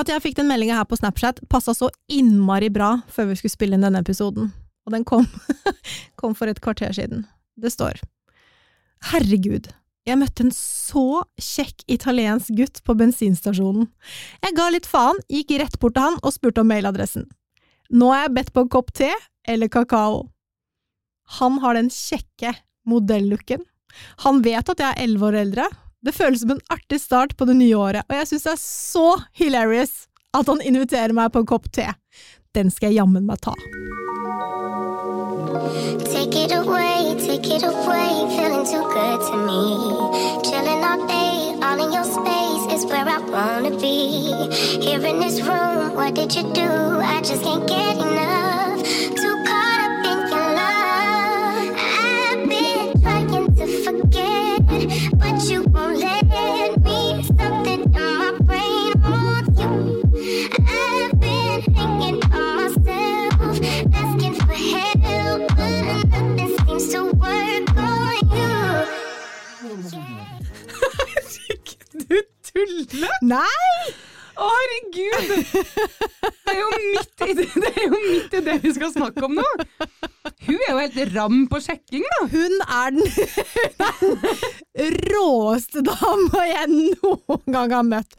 At jeg fikk den meldinga her på Snapchat passa så innmari bra før vi skulle spille inn denne episoden, og den kom, kom for et kvarter siden. Det står Herregud, jeg møtte en så kjekk italiensk gutt på bensinstasjonen. Jeg ga litt faen, gikk rett bort til han og spurte om mailadressen. Nå er jeg bedt på en kopp te eller kakao. Han har den kjekke modellooken. Han vet at jeg er elleve år eldre. Det føles som en artig start på det nye året, og jeg synes det er så hilarious at han inviterer meg på en kopp te. Den skal jeg jammen meg ta. Take it away, take it away, feeling too good to me. Chilling all day, all in your space is where I wanna be. Here in this room, what did you do? I just can't get enough. Nei! Å, herregud! Det er, jo midt i det, er jo midt i det vi skal snakke om nå. Hun er jo helt ram på sjekking, da. Hun er den, den råeste dama jeg noen gang har møtt.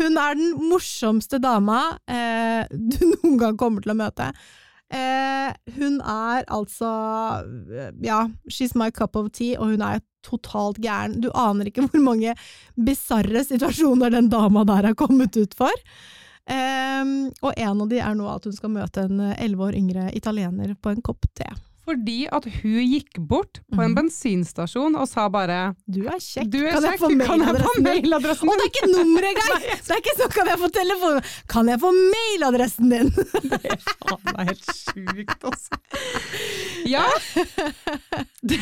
Hun er den morsomste dama eh, du noen gang kommer til å møte. Eh, hun er altså Ja, she's my cup of tea, og hun er totalt gæren. Du aner ikke hvor mange bisarre situasjoner den dama der har kommet ut for. Um, og en av de er nå at hun skal møte en elleve år yngre italiener på en kopp te. Fordi at hun gikk bort på en bensinstasjon og sa bare Du er kjekk, Du er kan jeg kjekk, få kan jeg få mailadressen din? Og det er ikke nummeret engang! Det er ikke sånn kan jeg få telefonen', Kan jeg få mailadressen din? Det er helt sjukt, altså. Ja. Det,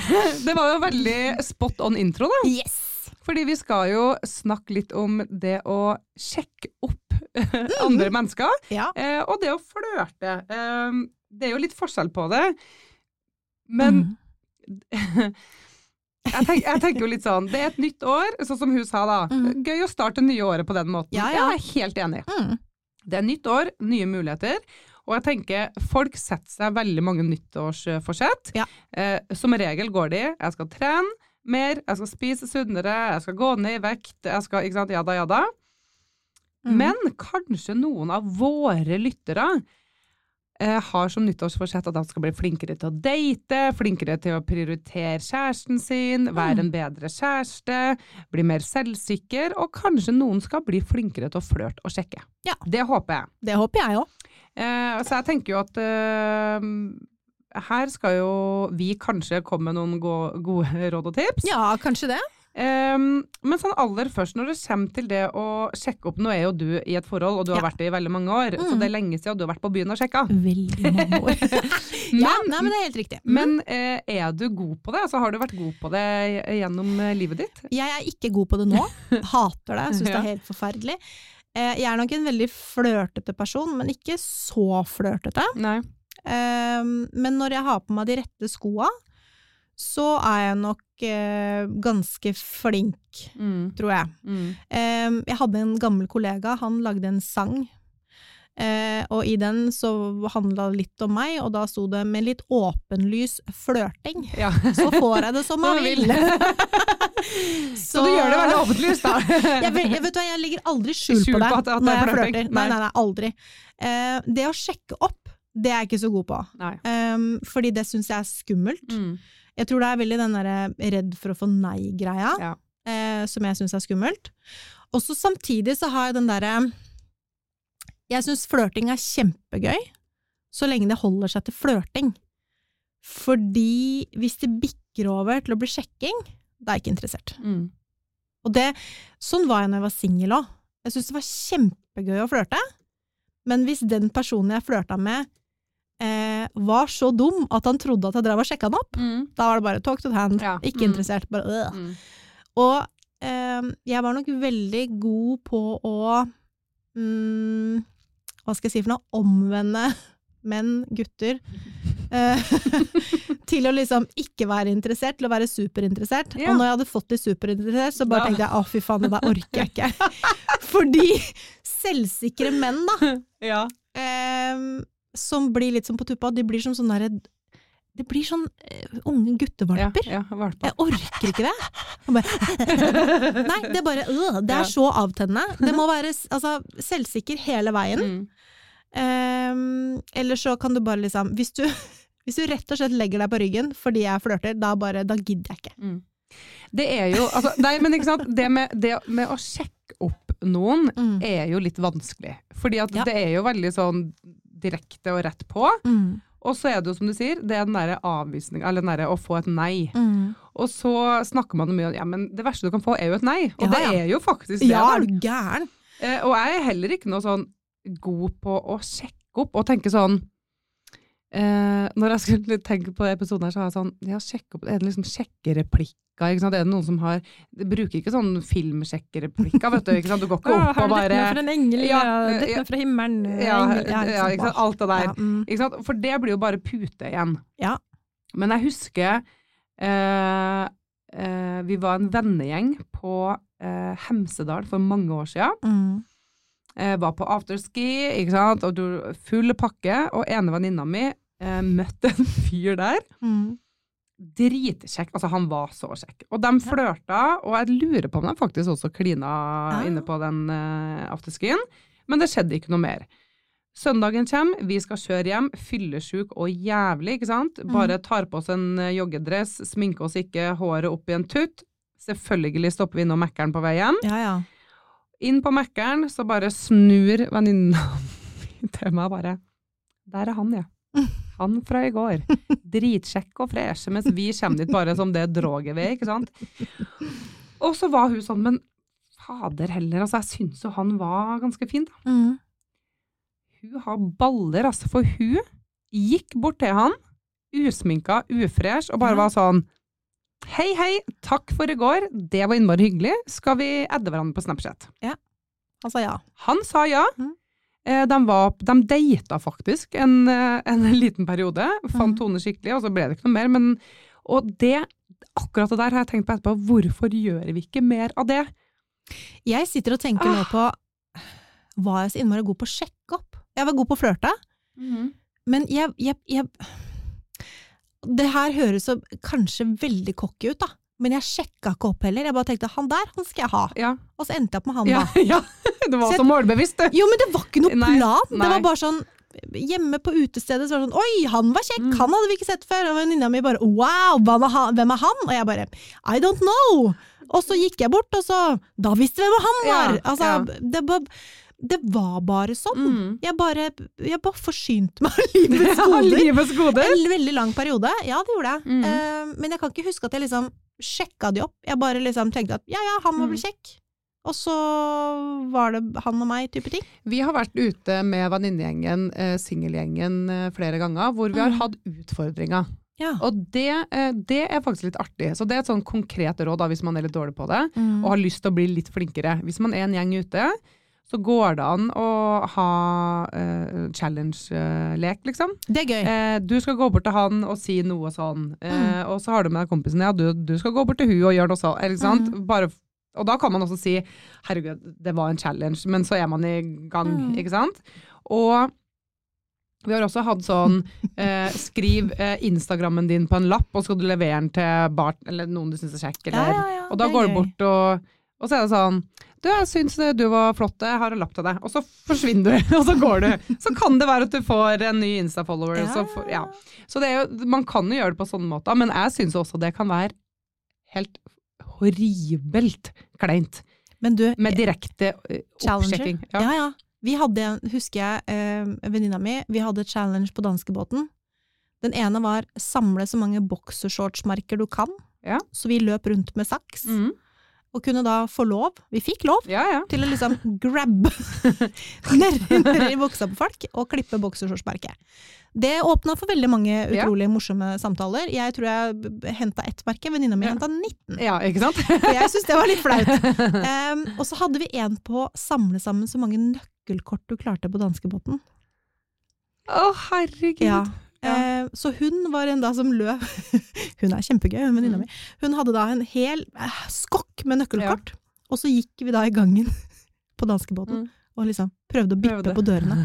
det var jo veldig spot on intro, da. Yes! Fordi vi skal jo snakke litt om det å sjekke opp andre mennesker, Ja. eh, og det å flørte. Eh, det er jo litt forskjell på det, men jeg, tenk, jeg tenker jo litt sånn, det er et nytt år, sånn som hun sa da. Mm. Gøy å starte det nye året på den måten. Ja, ja. Jeg er helt enig. Mm. Det er nytt år, nye muligheter. Og jeg tenker, folk setter seg veldig mange nyttårsforsett. Ja. Eh, som regel går de jeg skal trene mer, jeg skal spise sunnere, jeg skal gå ned i vekt, jeg skal ikke sant, jada jada. Mm. Men kanskje noen av våre lyttere har som nyttårsforsett at de skal bli flinkere til å date, flinkere til å prioritere kjæresten sin, være en bedre kjæreste, bli mer selvsikker, og kanskje noen skal bli flinkere til å flørte og sjekke. Ja. Det håper jeg. Det håper jeg òg. Eh, så jeg tenker jo at eh, her skal jo vi kanskje komme med noen go gode råd og tips. Ja, kanskje det. Eh, men sånn aller først, når det kommer til det å sjekke opp Nå er jo du i et forhold, og du har Ja. vært det i veldig mange år, så Mm. det er lenge siden du har vært på byen og sjekka. Veldig mange år. ja, nei, men det er helt riktig. Mm. Men uh, er du god på det? Altså, har du vært god på det gjennom eh, livet ditt? Jeg er ikke god på det nå. Hater det, syns det er helt forferdelig. Uh, Jeg er nok en veldig flørtete person, men ikke så flørtete. Nei. Eh, Men når jeg har på meg de rette skoa, så er jeg nok eh, ganske flink, Mm. tror jeg. Mm. Eh, Jeg hadde en gammel kollega, han lagde en sang. Eh, og i den så handla det litt om meg, og da sto det 'med litt åpenlys flørting'. Ja. Så får jeg det som jeg vil. Så, du gjør det veldig åpenlyst, da? jeg, vet- jeg, vet hva, jeg legger aldri skjul, på det, at- at når jeg flørting. flørter. Nei, Nei. nei, nei, aldri. Eh, det å sjekke opp, det er jeg ikke så god på. Um, fordi det syns jeg er skummelt. Mm. Jeg tror det er veldig den derre redd for å få nei-greia, Ja. eh, som jeg syns er skummelt. Og så samtidig så har jeg den derre Jeg syns flørting er kjempegøy, så lenge det holder seg til flørting. Fordi hvis det bikker over til å bli sjekking, da er jeg ikke interessert. Mm. Og det, sånn var jeg når jeg var singel òg. Jeg syntes det var kjempegøy å flørte, men hvis den personen jeg flørta med, var så dum at han trodde at jeg drev og sjekka han opp, Mm. da var det bare talk to the hand, Ja. ikke Mm. interessert, bare øh. Mm. Og eh, jeg var nok veldig god på å mm, Hva skal jeg si for noe? Omvende menn, gutter. eh, til å liksom ikke være interessert, til å være superinteressert. Ja. Og når jeg hadde fått de superinteressert, så bare ja. tenkte jeg å fy faen, det der orker jeg ikke. Fordi selvsikre menn, da, Ja. eh, som blir litt som på tuppa, de blir som sånne derre Det blir sånn uh, unge guttevalper. ja, valper. Jeg orker ikke det. Bare, Nei, det er bare øh, Det er Ja. så avtennende. Det må være altså, selvsikker hele veien. Mm. Um, eller så kan du bare liksom hvis du, hvis du rett og slett legger deg på ryggen fordi jeg flørter, da bare Da gidder jeg ikke. Mm. Det er jo altså, Nei, men ikke sant. Det med, det med å sjekke opp noen Mm. er jo litt vanskelig. Fordi at Ja. det er jo veldig sånn direkte og rett på. Mm. Og så er det jo som du sier, det er den derre avvisninga, eller den derre å få et nei. Mm. Og så snakker man mye om ja, men det verste du kan få er jo et nei. Og Ja, det ja. er jo faktisk det. Ja, er du gæren? Eh, og jeg er heller ikke noe sånn god på å sjekke opp og tenke sånn eh, Når jeg skulle tenke på episoden her, så har jeg sånn Ja, sjekke Er det liksom sjekkereplikker? Ikke sant? Er det noen som har De bruker ikke sånn filmsjekkereplikker, vet du. Ikke sant? Du går ikke opp og bare for en engel? Ja, Ja, eh, dette ja. er fra himmelen? ja, engel, ja, ikke sant? Alt det der. Ja, mm. Ikke sant? For det blir jo bare pute igjen. Ja. Men jeg husker eh, eh, vi var en vennegjeng på eh, Hemsedal for mange år siden. Mm. Eh, var på afterski, ikke sant, og du, full pakke, og ene venninna mi eh, møtte en fyr der. Mm. Dritkjekk, altså han var så kjekk. Og de flørta, og jeg lurer på om de faktisk også klina Ja. inne på den eh, afterskien, men det skjedde ikke noe mer. Søndagen kommer, vi skal kjøre hjem, fyllesjuk og jævlig, ikke sant. Mm. Bare tar på oss en eh, joggedress, sminker oss ikke, håret opp i en tutt. Selvfølgelig stopper vi innom Mækkern på vei hjem. Ja, ja. Inn på Mækkern, så bare snur venninna mi til meg bare Der er han, ja. Han fra i går. Dritsjekk og fresh, mens vi kommer dit bare som det droget vi er, ikke sant. Og så var hun sånn, men fader heller, altså jeg syns jo han var ganske fin, da. Mm. Hun har baller, altså, for hun gikk bort til han, usminka, ufresh, og bare Ja. var sånn Hei, hei, takk for i går, det var innmari hyggelig, skal vi adde hverandre på Snapchat? Han sa ja. Han sa ja. Mhm. Eh, De, var, de data faktisk en, eh, en liten periode, fant Mhm. Tone skikkelig, og så ble det ikke noe mer. Men, og det, akkurat det der har jeg tenkt på etterpå, hvorfor gjør vi ikke mer av det? Jeg sitter og tenker nå på Var jeg så innmari god på å sjekke opp? Jeg var god på å flørte, men jeg, jeg, jeg Det her høres så kanskje veldig cocky ut, da. Men jeg sjekka ikke opp heller. Jeg bare tenkte han der, han skal jeg ha. Ja, Og så endte jeg opp med han, ja, da. ja. Det var Så så målbevisst. Jo, men det var ikke noe Nei, plan! Det var bare sånn Hjemme på utestedet så var det sånn Oi, han var kjekk! Mm. Han hadde vi ikke sett før! Og venninna mi bare Wow, hvem er han? Og jeg bare I don't know! Og så gikk jeg bort, og så Da visste vi hvem han var! Ja, altså, ja. det, var, det var bare sånn. Mm. Jeg bare, jeg bare forsynte meg av livets Ja, goder. livets goder. En veldig lang periode. Ja, det gjorde jeg. Mm. Uh, men jeg kan ikke huske at jeg liksom sjekka de opp. Jeg bare liksom tenkte at ja, ja, han var vel Mm. kjekk. Og så var det han og meg, type ting. Vi har vært ute med venninnegjengen, eh, singelgjengen, eh, flere ganger, hvor vi har Mm. hatt utfordringer. Ja. Og det, det er faktisk litt artig. Så det er et sånn konkret råd da, hvis man er litt dårlig på det. Mm. og har lyst til å bli litt flinkere. Hvis man er en gjeng ute, så går det an å ha uh, challenge-lek, liksom. Det er gøy. Uh, du skal gå bort til han og si noe sånn, Mm. eh, og så har du med deg kompisen ja, du, du skal gå bort til hun og gjøre noe sånn, ikke sant? Mm. Bare, og da kan man også si, herregud, det var en challenge, men så er man i gang, Mm. ikke sant? Og vi har også hatt sånn, eh, skriv eh, Instagrammen din på en lapp, og så skal du levere den til Bart, eller noen du synes er kjekk, eller... ja, ja, Og da går du bort og, og så er det sånn Du, jeg syns du var flott, jeg har en lapp til deg. Og så forsvinner du, og så går du. Så kan det være at du får en ny Insta-follower. Så, for, ja. så det er jo, man kan jo gjøre det på sånne måter, men jeg syns også det kan være helt horribelt kleint. Men du, Med direkte eh, oppsjekking. ja. Ja. ja, Vi hadde, husker jeg, eh, venninna mi, vi hadde challenge på danskebåten. Den ene var samle så mange boksershortsmerker du kan. Ja. Så vi løp rundt med saks, Mhm. Og kunne da få lov, vi fikk lov, ja, ja. til å liksom grabbe nedi nedi buksa på folk og klippe boksershortsmerket. Det åpna for veldig mange Ja. utrolig morsomme samtaler. Jeg tror jeg henta ett merke, venninna mi Ja. henta 19. ja, ikke sant? For jeg syns det var litt flaut. Um, og så hadde vi en på å samle sammen så mange nøkkelkort du klarte på danskebåten. Å, herregud. Ja. Ja. Eh, så hun var en da som løp Hun er kjempegøy, hun venninna Mm. mi. Hun hadde da en hel eh, skokk med nøkkelkort. Og så gikk vi da i gangen på danskebåten Mm. og liksom prøvde å bippe Prøvde. på dørene.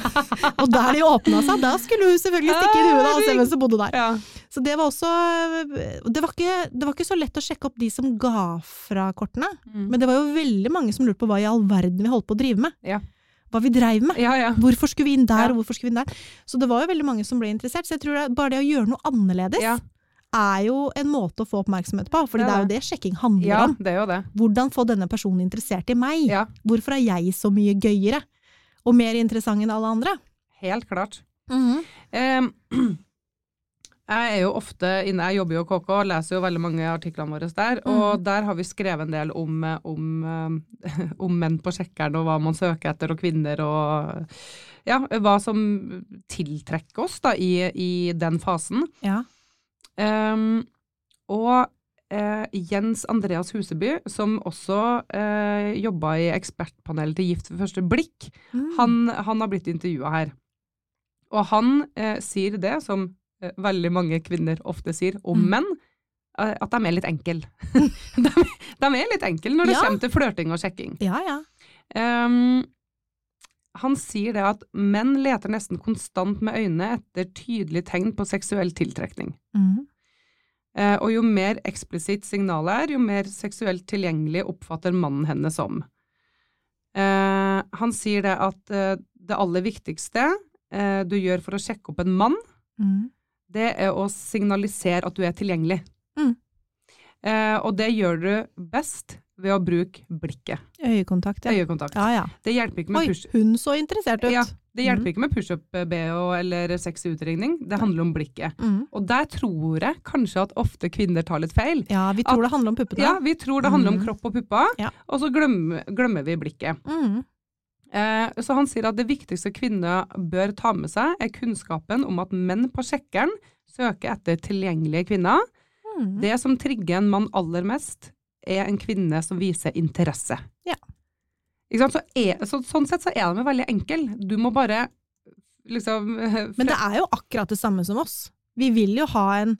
Og der de åpna seg, da skulle hun selvfølgelig stikke inn huet og se hvem som bodde der. Ja. Så det var også det var, ikke, det var ikke så lett å sjekke opp de som ga fra kortene, Mm. men det var jo veldig mange som lurte på hva i all verden vi holdt på å drive med. Hva vi dreiv med. ja, ja. Hvorfor skulle vi inn der, og hvorfor skulle vi inn der? Så det var jo veldig mange som ble interessert. Så jeg tror det, bare det å gjøre noe annerledes er jo en måte å få oppmerksomhet på, for Det det er er jo det sjekking handler ja, om. det er jo det. Hvordan få denne personen interessert i meg? Ja, Hvorfor er jeg så mye gøyere og mer interessant enn alle andre? helt klart. Em, jeg er jo ofte inne, jeg jobber jo i KK og leser jo veldig mange artiklene våre der, og der har vi skrevet en del om, eh, om, eh, om menn på sjekkeren og hva man søker etter, og kvinner og ja, hva som tiltrekker oss da i, i den fasen. Ja. Um, og eh, Jens Andreas Huseby, som også uh, jobba i ekspertpanelet til Gift ved første blikk, Mm. han, han har blitt intervjua her. Og han eh, sier det som eh, veldig mange kvinner ofte sier om Mm. menn, eh, at de er litt enkle. de, de er litt enkle når det Ja. kommer til flørting og sjekking. Ja, ja. Um, han sier det at menn leter nesten konstant med øynene etter tydelige tegn på seksuell tiltrekning. Mm. Uh, og jo mer eksplisitt signalet er, jo mer seksuelt tilgjengelig oppfatter mannen henne som. Uh, han sier det at uh, det aller viktigste du gjør for å sjekke opp en mann, Mm. Det er å signalisere at du er tilgjengelig. Mm. Eh, og det gjør du best ved å bruke blikket. Øyekontakt, ja. Øyekontakt. Ja, ja. Det hjelper ikke med Oi, hun så interessert ut. Ja, det hjelper mm. ikke med pushup-BH eller sexy utringning. Det handler om blikket. Mm. Og der tror jeg kanskje at ofte kvinner tar litt feil. Ja, vi tror det handler om puppene. Ja, vi tror det handler om Mhm. kropp og pupper, Ja. og så glemmer, glemmer vi blikket. Mm. Eh, så han sier at det viktigste kvinner bør ta med seg, er kunnskapen om at menn på sjekkeren søker etter tilgjengelige kvinner. Mm. Det som trigger en mann aller mest, er en kvinne som viser interesse. Ja. Så er, så, sånn sett så er den veldig enkel. Du må bare liksom Men det er jo akkurat det samme som oss. Vi vil jo ha en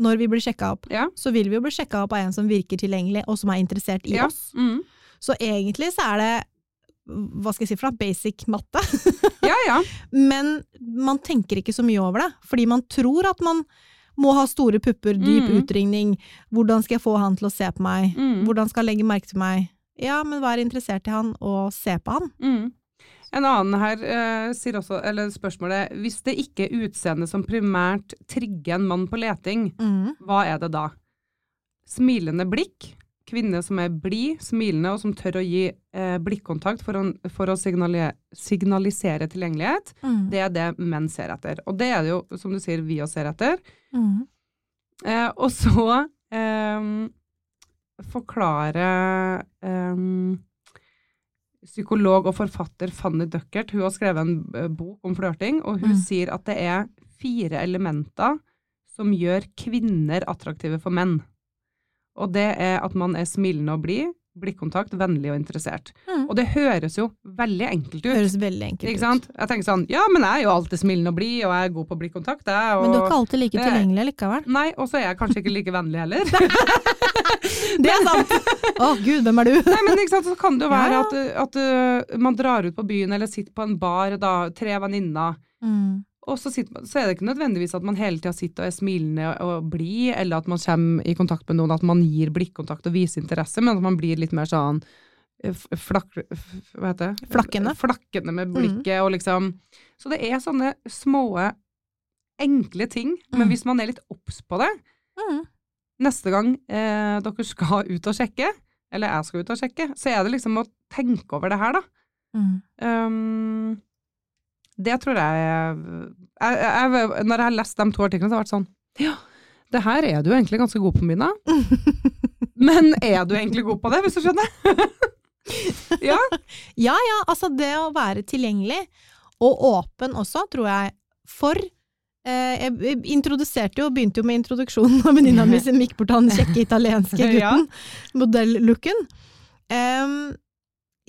Når vi blir sjekka opp, Ja. så vil vi jo bli sjekka opp av en som virker tilgjengelig, og som er interessert i Ja. oss. Mm. Så egentlig så er det hva skal jeg si for noe, basic matte. Ja, ja. Men man tenker ikke så mye over det, fordi man tror at man må ha store pupper, dyp Mm. utringning, hvordan skal jeg få han til å se på meg, Mm. hvordan skal jeg legge merke til meg? Ja, men vær interessert i han, og se på han. Mm. En annen her eh, sier også, eller spørsmålet, hvis det ikke er utseendet som primært trigger en mann på leting, Mm. hva er det da? Smilende blikk, kvinne som er blid, smilende og som tør å gi eh, blikkontakt for å, for å signali signalisere tilgjengelighet, Mm. det er det menn ser etter. Og det er det jo, som du sier, vi også ser etter. Mm. Eh, og så eh, forklare eh, psykolog og forfatter Fanny Duckert, hun har skrevet en bok om flørting, og hun Mm. sier at det er fire elementer som gjør kvinner attraktive for menn. Og det er at man er smilende og blid, blikkontakt, vennlig og interessert. Mm. Og det høres jo veldig enkelt ut. Høres veldig enkelt Ikke ut. Jeg tenker sånn, ja, men jeg er jo alltid smilende og blid, og jeg er god på blikkontakt, jeg. Og... Men du er ikke alltid like tilgjengelig likevel. Nei, og så er jeg kanskje ikke like vennlig heller. Det er sant! Å gud, hvem er du? Nei, men ikke sant, så kan det jo være Ja, at, at uh, man drar ut på byen eller sitter på en bar, da, tre venninner, Mm. Og så, sitter, så er det ikke nødvendigvis at man hele tida sitter og er smilende og blid, eller at man kommer i kontakt med noen, at man gir blikkontakt og viser interesse, men at man blir litt mer sånn eh, flak, hva heter det? Flakkende. Flakkende med Mm. blikket og liksom Så det er sånne små, enkle ting, men Mm. hvis man er litt obs på det, Mm. neste gang eh, dere skal ut og sjekke, eller jeg skal ut og sjekke, så er det liksom å tenke over det her, da. Mm. Um, det tror jeg, jeg, jeg Når jeg har lest de to artiklene, så har jeg vært sånn Ja, det her er du egentlig ganske god på, Mina. Men er du egentlig god på det, hvis du skjønner? ja. Ja ja, altså det å være tilgjengelig, og åpen også, tror jeg, for eh, Jeg introduserte jo, begynte jo med introduksjonen av venninna mi som gikk bort han kjekke italienske Ja. gutten, modell-looken.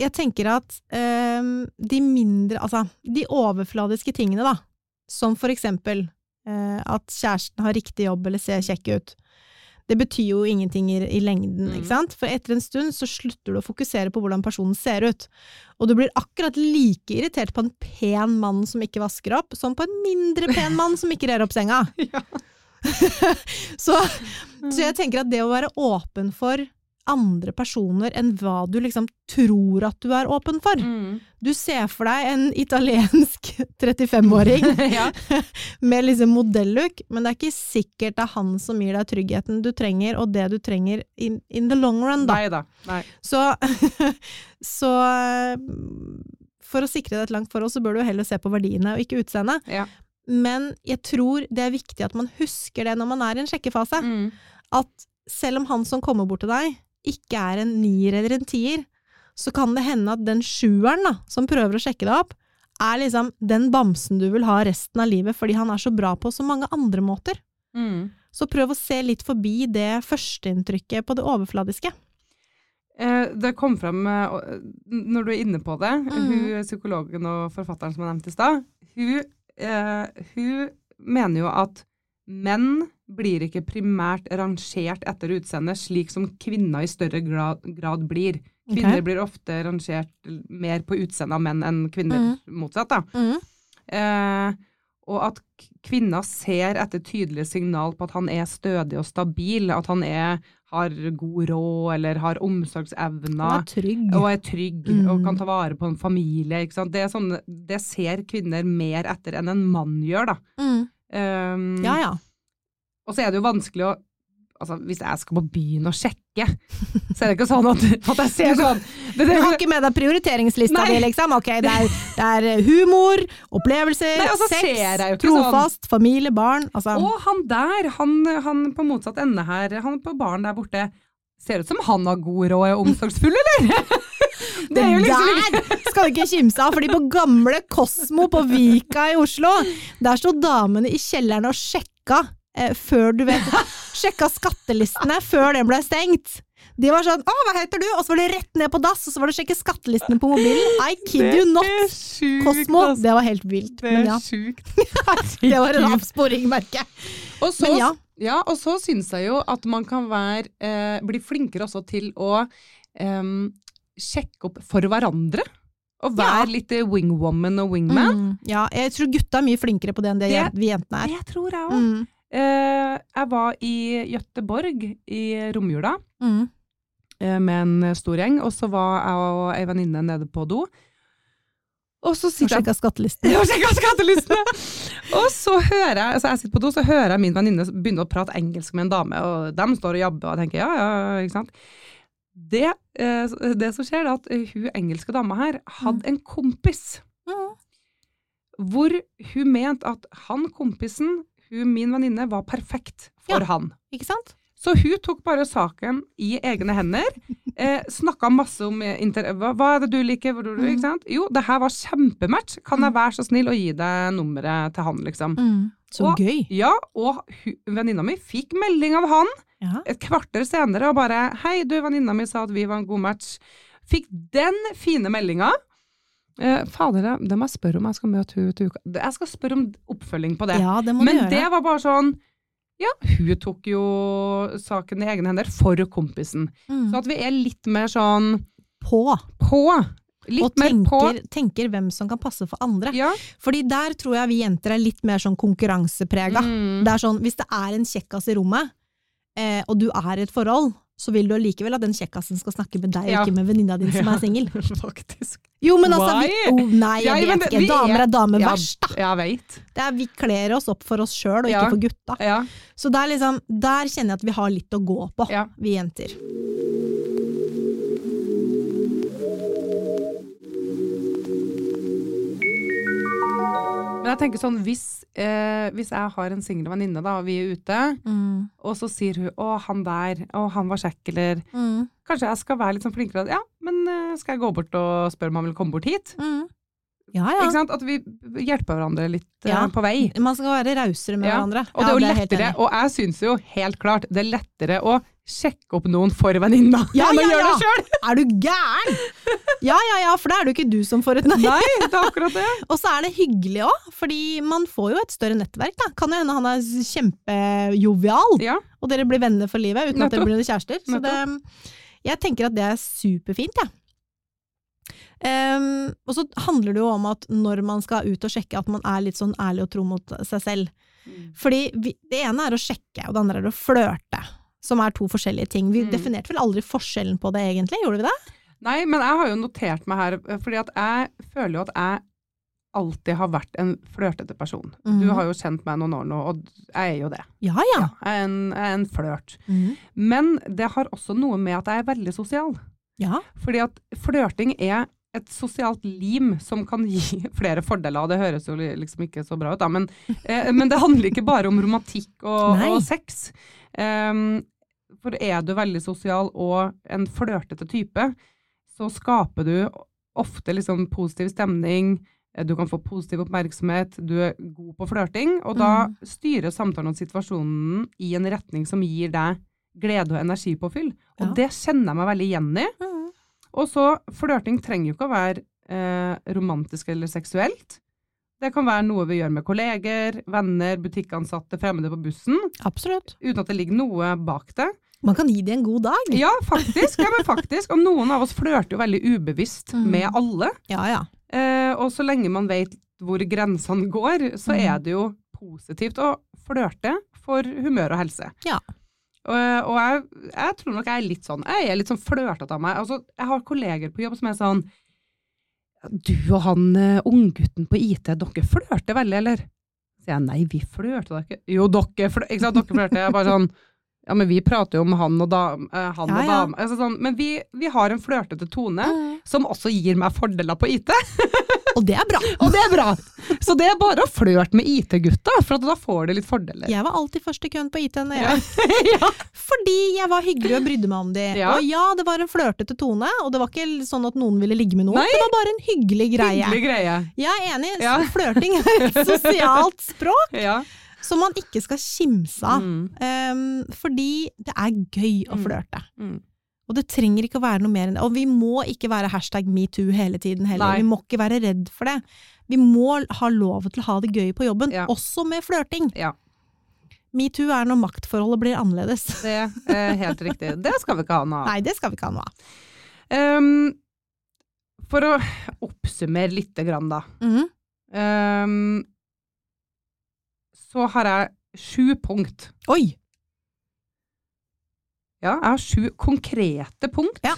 Jeg tenker at eh, de mindre, altså de overfladiske tingene, da, som for eksempel eh, at kjæresten har riktig jobb eller ser kjekk ut, Det betyr jo ingenting i, i lengden, Mm. ikke sant? For etter en stund så slutter du å fokusere på hvordan personen ser ut. Og du blir akkurat like irritert på en pen mann som ikke vasker opp, som på en mindre pen mann som ikke rer opp senga. Ja. Så, så jeg tenker at det å være åpen for andre personer enn hva du liksom tror at du er åpen for. Mm. Du ser for deg en italiensk 35-åring ja. med liksom modellook, men det er ikke sikkert det er han som gir deg tryggheten du trenger, og det du trenger in, in the long run, da. Nei da. Nei. Så, så for å sikre deg et langt forhold, så bør du heller se på verdiene og ikke utseendet. Ja. Men jeg tror det er viktig at man husker det når man er i en sjekkefase. Mm. At selv om han som kommer bort til deg, ikke er en nier eller en tier, så kan det hende at den sjueren da, som prøver å sjekke deg opp, er liksom den bamsen du vil ha resten av livet fordi han er så bra på så mange andre måter. Mm. Så prøv å se litt forbi det førsteinntrykket på det overfladiske. Eh, det kom frem, eh, når du er inne på det, Mm. hun psykologen og forfatteren som jeg nevnte i stad, hun, eh, hun mener jo at menn blir ikke primært rangert etter utseende, slik som kvinner i større grad, grad blir. Kvinner okay. blir ofte rangert mer på utseende av menn enn kvinner motsatt. Da. Mm. Eh, og at kvinner ser etter tydelige signal på at han er stødig og stabil, at han er, har god råd eller har omsorgsevner Og er trygg. og er trygg Mm. og kan ta vare på en familie. Det, sånn, det ser kvinner mer etter enn en mann gjør, da. Mm. Um, Ja, ja. Og så er det jo vanskelig å Altså, hvis jeg skal på byen og sjekke, så er det ikke sånn at, at jeg ser sånn det, Du har ikke med deg prioriteringslista di, liksom? Ok, det er, det er humor, opplevelser, Nei, sex, sånn. trofast, familie, barn. Altså, Og han der, han, han på motsatt ende her, han på baren der borte, ser ut som han har god råd og er omsorgsfull, eller? det er jo liksom der skal du ikke kimse av, fordi på gamle Kosmo på Vika i Oslo, der sto damene i kjelleren og sjekka eh, før du vet Sjekka skattelistene før den ble stengt. De var sånn 'Å, hva heter du?' Og så var det rett ned på dass, og så var det å sjekke skattelistene på mobilen. I kid you not. sjukt, Kosmo. Det var helt vilt. Det er ja, sjukt. det var en avsporing, merker jeg. Og så, Men ja. ja, og så syns jeg jo at man kan være, eh, bli flinkere også til å eh, sjekke opp for hverandre. Og være Ja. litt eh, wingwoman og wingman. Mm, ja, jeg tror gutta er mye flinkere på det enn det, Det- vi jentene er. Det tror jeg også. Mm, jeg var i Gøteborg i romjula mm. eh, med en stor gjeng, og så var jeg og ei venninne nede på do. Og så sitter jeg sjekka skattelistene. og skattelistene! og så hører jeg, altså jeg sitter på do, så hører jeg min venninne begynne å prate engelsk med en dame, og de står og jabber, og jeg tenker ja, ja, ikke sant. Det, eh, det som skjer, er at eh, hun engelske dama her hadde en kompis, Mm. hvor hun mente at han kompisen, hun min venninne, var perfekt for Ja. han. Ikke sant? Så hun tok bare saken i egne hender, eh, snakka masse om eh, hva, hva er det du liker, hvor du, Mm. ikke sant? Jo, det her var kjempematch, kan jeg være så snill å gi deg nummeret til han, liksom. Mm. Så Og- gøy. Ja, og venninna mi fikk melding av han Ja. et kvarter senere og bare Hei, du, venninna mi sa at vi var en god match. Fikk den fine meldinga. Eh, fader, det- må jeg spørre om jeg skal møte hun til uka. Jeg skal spørre om oppfølging på det. ja, det må Men du gjøre. det var bare sånn Ja, hun tok jo saken i egne hender for kompisen. Mm. Så at vi er litt mer sånn På. på. Litt og tenker, tenker hvem som kan passe for andre. Ja. Fordi der tror jeg vi jenter er litt mer sånn konkurranseprega. Mm. Det er sånn, hvis det er en kjekkas i rommet, eh, og du er i et forhold, så vil du allikevel at den kjekkasen skal snakke med deg, Ja. og ikke med venninna di som Ja. er singel. Faktisk. Jo, men altså vi, oh, Nei, jeg ja, vet ikke. Damer er- er damer Ja, verst, da. Jeg vet. Det er, vi kler oss opp for oss sjøl, og ikke Ja. for gutta. Ja. Så det er liksom, der kjenner jeg at vi har litt å gå på, Ja. vi jenter. Men jeg tenker sånn, hvis, eh, hvis jeg har en singel venninne, da, og vi er ute, Mm. og så sier hun 'Å, han der. Å, han var kjekk', eller Mm. Kanskje jeg skal være litt sånn flinkere. Ja, men eh, skal jeg gå bort og spørre om han vil komme bort hit? Mm. Ja, Ikke ja. At vi hjelper hverandre litt eh, Ja. på vei. Man skal være rausere med Ja, hverandre. Og det ja, er jo det er lettere, og jeg syns jo helt klart det er lettere å sjekke opp noen for venninna Ja, enn å ja, gjøre ja. det sjøl! Er du gæren?! Ja, ja, ja, for da er det jo ikke du som får et nei. Nei, det er akkurat det. Og så er det hyggelig òg, fordi man får jo et større nettverk. Da. Kan jo hende han er kjempejovial, Ja, og dere blir venner for livet uten at dere blir kjærester. Så det, jeg tenker at det er superfint, jeg. Ehm, og så handler det jo om at når man skal ut og sjekke, at man er litt sånn ærlig og tro mot seg selv. Fordi vi, det ene er å sjekke, og det andre er å flørte. Som er to forskjellige ting. Vi Mm. definerte vel aldri forskjellen på det, egentlig? Gjorde vi det? Nei, men jeg har jo notert meg her, fordi at jeg føler jo at jeg alltid har vært en flørtete person. Du Mhm. har jo kjent meg noen år nå, og jeg er jo det. Ja, ja. Jeg er en, jeg er en flørt. Mm. Men det har også noe med at jeg er veldig sosial. Ja. Fordi at flørting er et sosialt lim som kan gi flere fordeler, og det høres jo liksom ikke så bra ut, da, men, eh, men det handler ikke bare om romantikk og, og sex. Um, for er du veldig sosial og en flørtete type, så skaper du ofte liksom positiv stemning, eh, du kan få positiv oppmerksomhet, du er god på flørting, og da Mm. styrer samtalen og situasjonen i en retning som gir deg glede og energipåfyll. Og Ja. det kjenner jeg meg veldig igjen i. Mhm. Og så, flørting trenger jo ikke å være eh, romantisk eller seksuelt. Det kan være noe vi gjør med kolleger, venner, butikkansatte, fremmede på bussen, Absolutt. uten at det ligger noe bak det. Man kan gi det en god dag. Ja, faktisk. Ja, men faktisk. Og noen av oss flørter jo veldig ubevisst Mm. med alle. Ja, ja. Eh, og så lenge man vet hvor grensene går, så Mm. er det jo positivt å flørte for humør og helse. Ja. Og, jeg, jeg tror nok jeg er litt sånn Jeg er litt sånn flørtete av meg. Altså, jeg har kolleger på jobb som er sånn Du og han uh, unggutten på IT, dere flørter veldig, eller? Så sier jeg nei, vi flørter da ikke. Jo, dere flørter. Ikke sant, dere flørter. Jeg er bare sånn Ja, men vi prater jo om han og dam, eh, han Ja, og ja. dame. Altså, sånn, men vi, vi har en flørtete tone Mhm. som også gir meg fordeler på IT. Og det er bra. Og det er bra! Så det er bare å flørte med IT-gutta, for at da får du litt fordeler. Jeg var alltid først i køen på IT når jeg ja. Fordi jeg var hyggelig og brydde meg om de. Ja. Og ja, det var en flørtete tone, og det var ikke sånn at noen ville ligge med noen. Nei. Det var bare en hyggelig greie. Hyggelig greie. Jeg er enig, Ja. flørting er et sosialt språk Ja. som man ikke skal kimse av. Mm. Um, fordi det er gøy å Mm. flørte. Mm. Og det trenger ikke å være noe mer enn det. Og vi må ikke være hashtag metoo hele tiden heller. Nei. Vi må ikke være redd for det. Vi må ha lov til å ha det gøy på jobben, Ja. også med flørting. Ja. Metoo er når maktforholdet blir annerledes. Det er helt riktig. Det skal vi ikke ha noe av. Nei, det skal vi ikke ha noe av. Um, for å oppsummere lite grann, da. Mhm. um, så har jeg sju punkt. Oi! Ja, jeg har sju konkrete punkt Ja.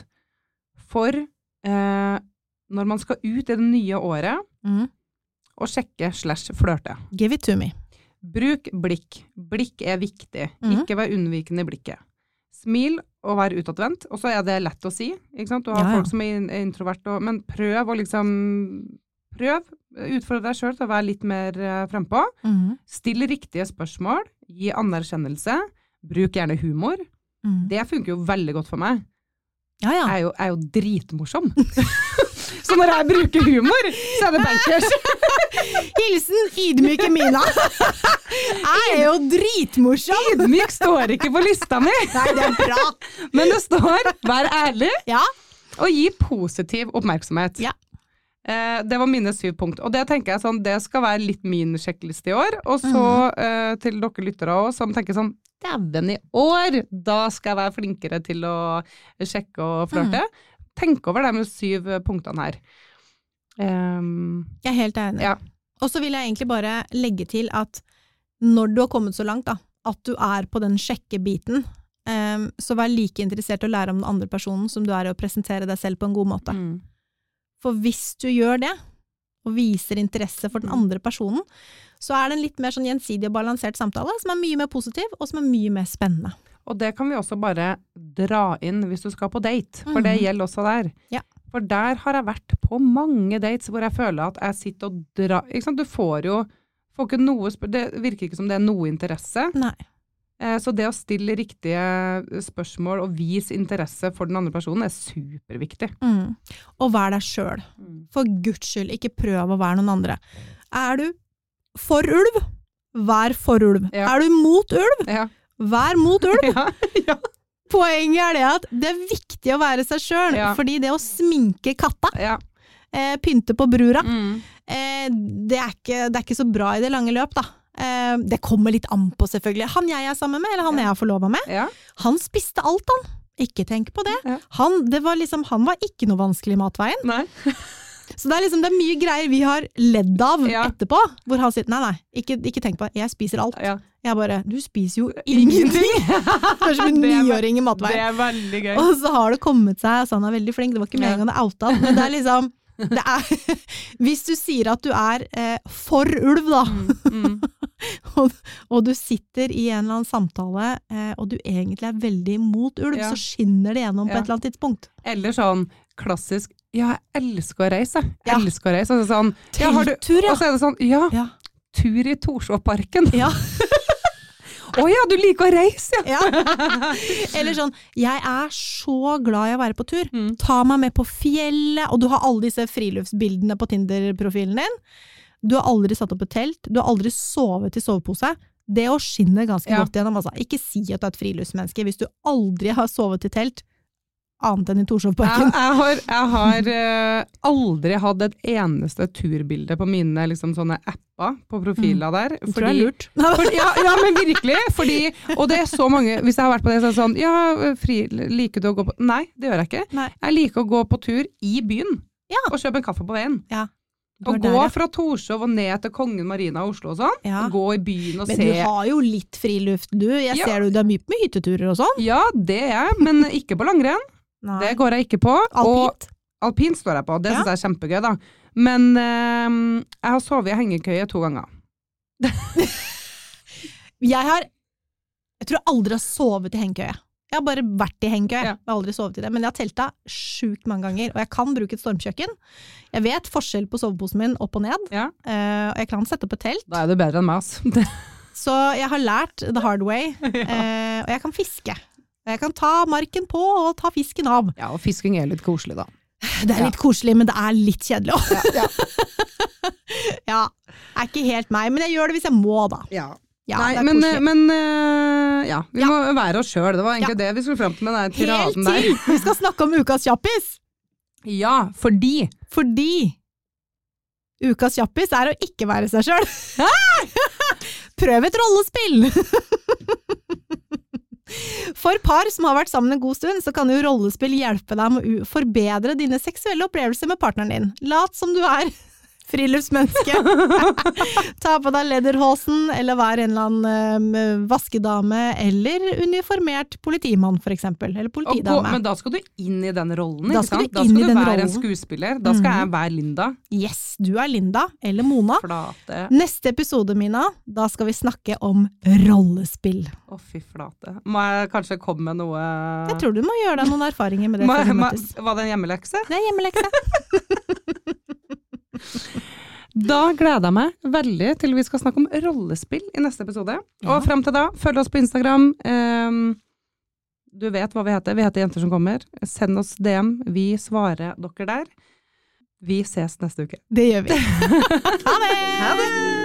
for eh, når man skal ut i det nye året mm. og sjekke slash flørte. Give it to me. Bruk blikk. Blikk er viktig. Mm. Ikke vær unnvikende i blikket. Smil og vær utadvendt. Og så er det lett å si. Ikke sant? Du har Ja, ja. folk som er er introvert, og, men prøv å liksom Prøv. Utfordre deg sjøl til å være litt mer uh, frempå. Mm. Still riktige spørsmål. Gi anerkjennelse. Bruk gjerne humor. Mhm. Det funker jo veldig godt for meg. Ja, ja. Jeg er jo, jeg er jo dritmorsom. så når jeg bruker humor, så er det bankers. Hilsen ydmyke Mina. Jeg er jo dritmorsom! Ydmyk står ikke på lista mi, Nei, det er bra. men det står 'vær ærlig' Ja. og gi positiv oppmerksomhet. Ja. Eh, det var mine syv punkt. Og det tenker jeg sånn, det skal være litt min sjekkliste i år. Og så eh, til dere lyttere òg, som tenker sånn Dæven, i år! Da skal jeg være flinkere til å sjekke og flørte. Tenk over de syv punktene her. Um, Jeg er helt enig. Ja. Og så vil jeg egentlig bare legge til at når du har kommet så langt, da, at du er på den sjekkebiten, um, så vær like interessert i å lære om den andre personen som du er i å presentere deg selv på en god måte. mm. For hvis du gjør det, og viser interesse for den Mm. andre personen, så er det en litt mer sånn gjensidig og balansert samtale, som er mye mer positiv, og som er mye mer spennende. Og det kan vi også bare dra inn hvis du skal på date, for det Mhm. gjelder også der. Ja. For der har jeg vært på mange dates hvor jeg føler at jeg sitter og drar Ikke sant, du får jo får ikke noe Det virker ikke som det er noe interesse. Nei. Eh, Så det å stille riktige spørsmål og vise interesse for den andre personen er superviktig. Mm. Og vær deg sjøl. For guds skyld, ikke prøv å være noen andre. Er du for ulv, vær for ulv. Ja. Er du mot ulv, Ja. vær mot ulv. Ja. ja. Poenget er det at det er viktig å være seg sjøl, Ja. fordi det å sminke katta, ja. eh, pynte på brura, Mm. eh, det, er ikke, det er ikke så bra i det lange løp, da. Eh, det kommer litt an på, selvfølgelig. Han jeg er sammen med, eller han Ja. jeg er forlova med, ja. han spiste alt, han. Ikke tenk på det. Ja. Han, det var liksom, han var ikke noe vanskelig i matveien. Nei. Så det er liksom det er mye greier vi har ledd av Ja. etterpå, hvor han sier nei, nei, ikke, ikke tenk på det, jeg spiser alt. Ja. Jeg bare, du spiser jo ingenting! Det er som en niåring i Det er veldig gøy. Og så har det kommet seg, så han er veldig flink, det var ikke med meningen å oute han, men det er liksom det er, Hvis du sier at du er eh, for ulv, da, Mm. og, og du sitter i en eller annen samtale, eh, og du egentlig er veldig mot ulv, Ja. så skinner det gjennom på et eller annet tidspunkt. Eller sånn klassisk Ja, jeg elsker å reise, jeg. Ja. Elsker å reise. Og så, sånn, ja, har du, og så er det sånn Ja, Ja. tur i Torsåparken Ja. Å ja, du liker å reise, ja! Ja. Eller sånn, jeg er så glad i å være på tur. Mm. Ta meg med på fjellet, og du har alle disse friluftsbildene på Tinder-profilen din. Du har aldri satt opp et telt, du har aldri sovet i sovepose. Det å skinne ganske Ja. godt gjennom, altså. Ikke si at du er et friluftsmenneske hvis du aldri har sovet i telt, annet enn i Jeg, Torshovparken. jeg har, jeg har uh, aldri hatt et eneste turbilde på mine liksom, sånne apper på profiler der. Det tror jeg er lurt. Fordi, ja, ja, men virkelig. Fordi, og det er så mange Hvis jeg har vært på det, så er det sånn Ja, fri, liker du å gå på Nei, det gjør jeg ikke. Nei. Jeg liker å gå på tur i byen. Ja. Og kjøpe en kaffe på veien. Ja. Er gå ja. fra Torshov og ned til Kongen Marina i Oslo og sånn. Ja. Gå i byen og Men se du har jo litt friluft, du. Jeg Ja. ser du, det er mye på hytteturer og sånn. Ja, det er jeg, men ikke på langrenn. Nei. Det går jeg ikke på. Og Alpint. alpint står jeg på, det Ja. syns jeg er kjempegøy, da. Men eh, jeg har sovet i hengekøye to ganger. Jeg har Jeg tror jeg aldri har sovet i hengekøye. Jeg har bare vært i hengekøye. Ja. Jeg har aldri sovet i det. Men jeg har telta sjukt mange ganger, og jeg kan bruke et stormkjøkken. Jeg vet forskjell på soveposen min opp og ned, Ja. eh, og jeg kan sette opp et telt. Da er du bedre enn meg, altså. Så jeg har lært the hard way, eh, og jeg kan fiske. Jeg kan ta marken på og ta fisken av. Ja, og fisking er litt koselig, da. Det er Ja. litt koselig, men det er litt kjedelig òg. Ja, Ja, er ikke helt meg, men jeg gjør det hvis jeg må, da. ja. Ja, Nei, men, men uh, ja, vi Ja. må være oss sjøl. Det var egentlig det vi skulle fram til med den Helt tiraden til der. vi skal snakke om ukas kjappis! Ja, fordi Fordi ukas kjappis er å ikke være seg sjøl. Prøv et rollespill! For par som har vært sammen en god stund, så kan jo rollespill hjelpe deg med å forbedre dine seksuelle opplevelser med partneren din. Lat som du er friluftsmenneske. Ta på deg lederhosen, eller vær en eller annen eh, vaskedame, eller uniformert politimann, for eksempel. Eller og På. Men da skal du inn i den rollen, Da skal du Da skal du være være en skuespiller. Da skal Mhm. jeg være Linda. Yes, du er Linda, eller Mona. Flate. Neste episode, Mina, da skal vi snakke om rollespill. Å, fy flate. Må jeg kanskje komme med noe Jeg tror du må gjøre deg noen erfaringer med det. Var det en hjemmelekse? Det er hjemmelekse. Da gleder jeg meg veldig til vi skal snakke om rollespill i neste episode. Ja. Og frem til da, følg oss på Instagram. Ehm, du vet hva vi heter. Vi heter Jenter som kommer. Send oss DM. Vi svarer dere der. Vi ses neste uke. Det gjør vi. Ha det! Ha det!